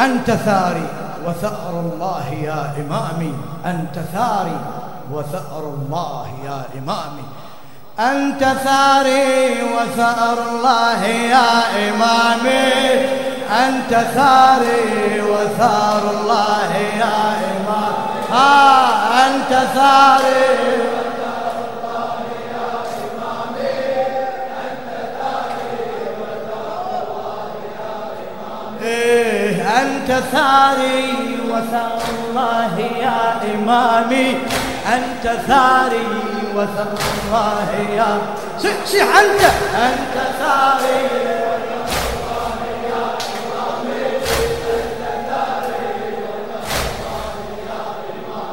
أنت ثاري وثأر الله يا إمامي. أنت ثاري وثأر الله يا إمامي. أنت ثاري وثأر الله يا إمامي. أنت ثاري وثأر الله يا إمامي. آه أنت ثاري أنت ثاري وثار الله يا إمامي. أنت ثاري وثار الله يا صيح أنت أنت ثاري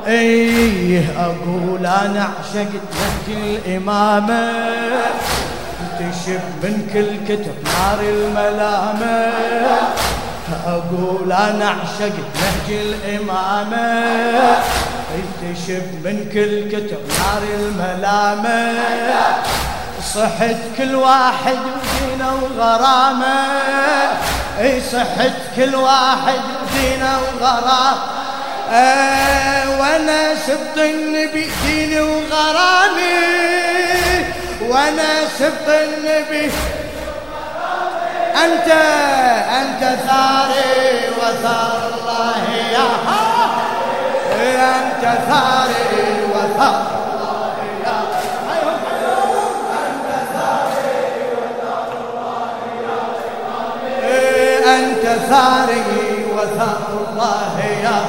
إيه أقول أنا عشقت نهج الإمامة. تشب من كل كتب نار الملامة. أقول أنا عشقت نهج الإمامة تشب من كل كتب نار الملامة. صحت كل واحد ودينه وغرامة إي صحت كل واحد ودينه وغرامة وأنا سبت النبي ديني وغرامي وأنا سبت النبي أنت أنت ثاري وثار الله يا أنت ثاري وثار الله أنت ثاري وثار الله أنت ثاري وثار الله يا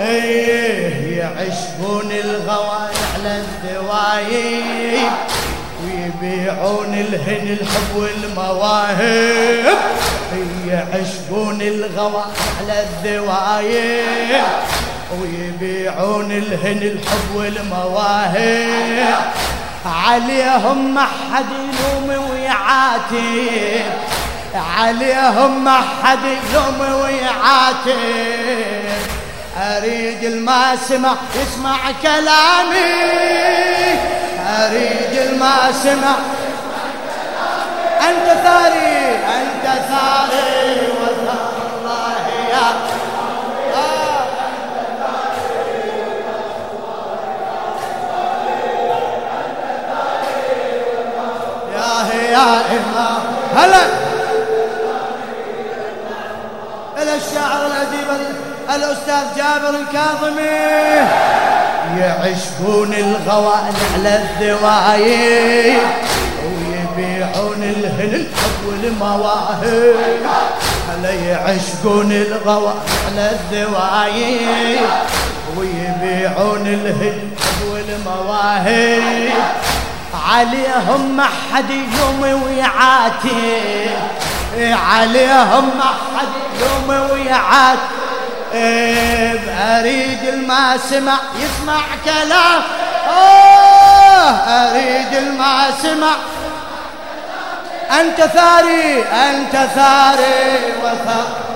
إيه يعشقون الغوالي على الدوايب ويبيعون الهن الحب والمواهب يعشقون الغوى على الذوايب ويبيعون الهن الحب والمواهب. عليهم ما حد يلوم ويعاتب عليهم ما حد يلوم ويعاتب. أريد الماسمع يسمع كلامي. أريد الما سمع. أنت ثاري أنت ثاري وثار الله يا هلا. إلى الشاعر الأديب الأستاذ جابر الكاظمي. يعشقون الغوال على الذوايب ويبيعون الهن الحب والمواهب. هلا يعشقون الغوال على الذوايب ويبيعون الهن الحب والمواهب. عليهم ما حد يوم ويعاتب عليهم ما حد يوم ويعاتب أريد الما سمع يسمع كلام. اوه أريد الما سمع أنت ثاري أنت ثاري وثار.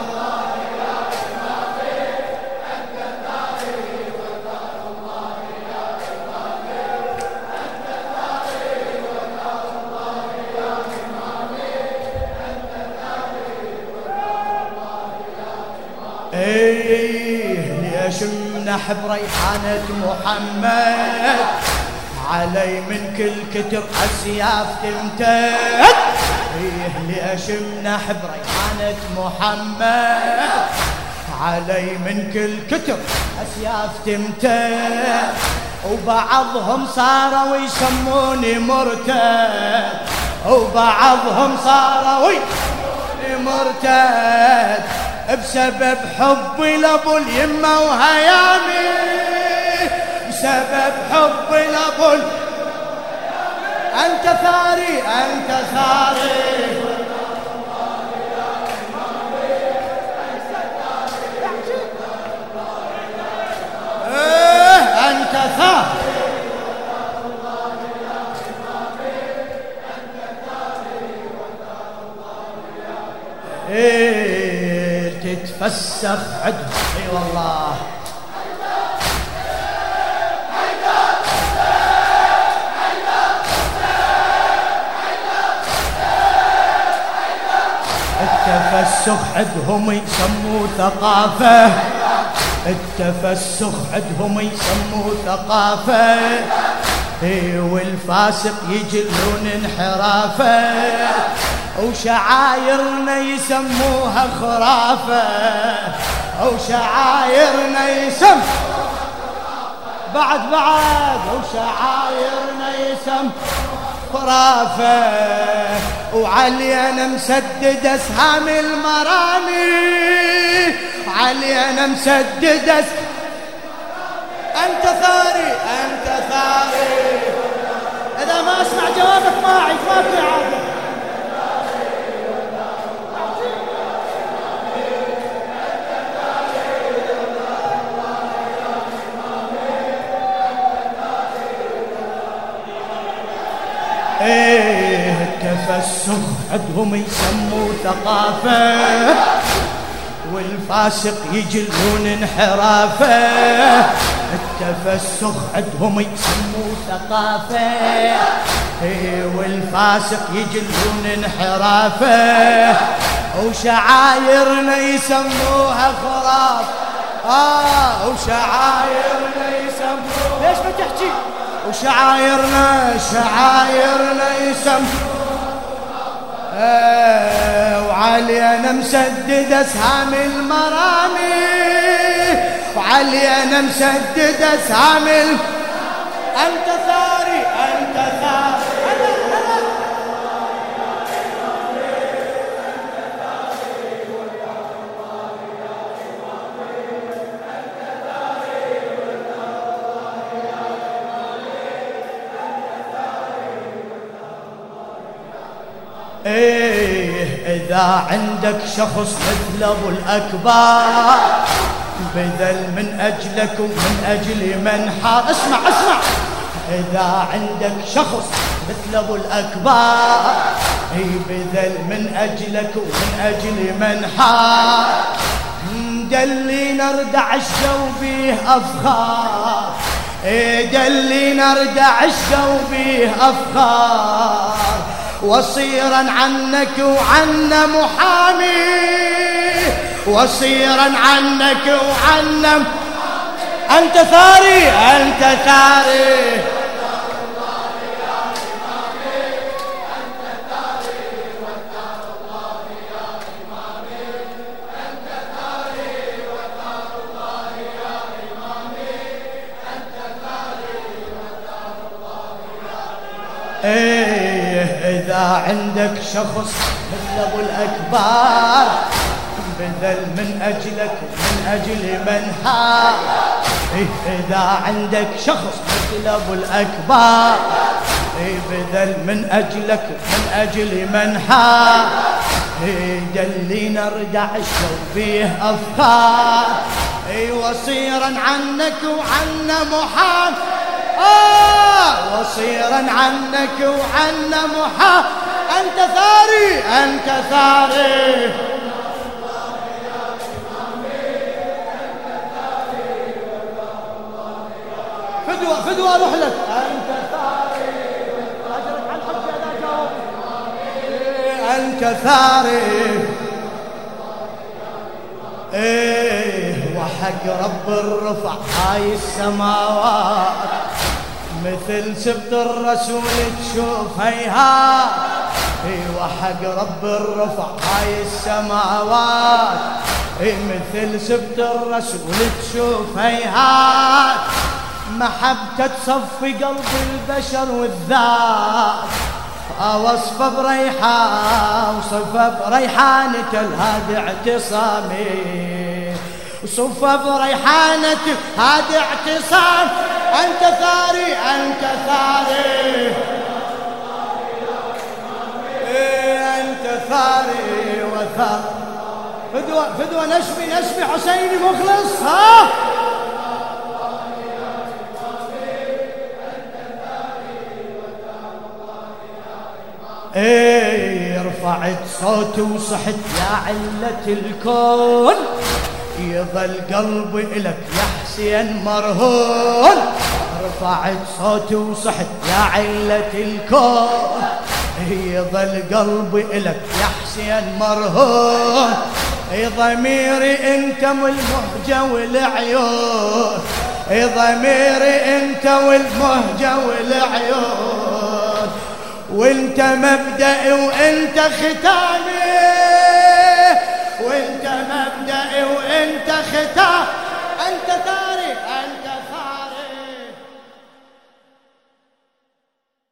نحب ريحانة محمد. علي من كل كتر السياف تمتد. إيه ليش نحب ريحانة محمد. علي من كل كتر السياف تمتد. وبعضهم صاروا يسموني مرتد. وبعضهم صاروا يسموني مرتد. بسبب حبي لابو اليمة وهيامي. بسبب حبي لابو أنت ثاري أنت ثاري. تتفسخ عدل أي والله. التفسخ عندهم يسموه ثقافة. التفسخ عندهم يسموه ثقافة. إيه، والفاسق يجلون انحرافة. وشعايرنا يسموها خرافة وشعايرنا يسم بعد بعد وشعايرنا يسم خرافة. وعلينا مسدد أسهام المرامي علينا مسدد اسهام أنت ثاري أنت ثاري. إذا ما أسمع جوابك ما اعيد ما في عادة. التفسخ عندهم يسموه ثقافة؟ والفاسق يجلون انحرافة. التفسخ عندهم يسموه ثقافة؟ إيه والفاسق يجلون انحرافة. وشعايرنا يسموها خراف آه وشعايرنا يسموها ليش ما تحكي؟ وشعايرنا شعايرنا يسم آه وعلينا مسدد أسهام المرامي. وعلينا مسدد أسهام أنت ثاري إيه إذا عندك شخص مثل أبو الأكبر بذل من أجلك ومن أجل من حار اسمع اسمع. إذا عندك شخص مثل أبو الأكبر اي بذل من أجلك ومن أجل من حار دلي نردع الشو أفخار. إيه دلي نردع الشو أفخار. وصيرا عنك وعنا محامي وصيرا عنك وعنا أنت ثاري أنت ثاري. إذا عندك شخص مثل أبو الأكبار بذل من أجلك من أجل من ها إيه إذا عندك شخص مثل أبو الأكبار إيه بذل من أجلك من أجل من ها إيه دلي نردع بيه أفكار. اي وصيرا عنك وعنا محال. آه وصيرا عنك وعنا محا أنت ثاري أنت ثاري. فدوى فدوى أروح لك. أنت ثاري. أجرك على الحج إذا جاوب أنت ثاري. إيه وحق رب الرفع هاي السماوات. مثل سبط الرسول تشوف هيها. وحق رب الرفع هاي السماوات. مثل سبط الرسول تشوف هيها. محبته تصفي قلب البشر والذات. وصفه بريحان وصفه بريحانة الهادي اعتصامي. وصفه بريحانة هادي اعتصام أنت ثاري أنت ثاري. إيه أنت ثاري وثار. فدوى فدوى نشمي نشمي حسيني مخلص ها؟ إيه رفعت صوتي وصحت يا علة الكون. يظل قلبي إلك يا حسين مرهون. رفعت صوتي وصحت يا علة الكون. يظل قلبي إلك يا حسين مرهون. ضميري أنت والمهجة والعيون. ضميري أنت والمهجة والعيون. وأنت مبدئي وأنت ختامي. وانت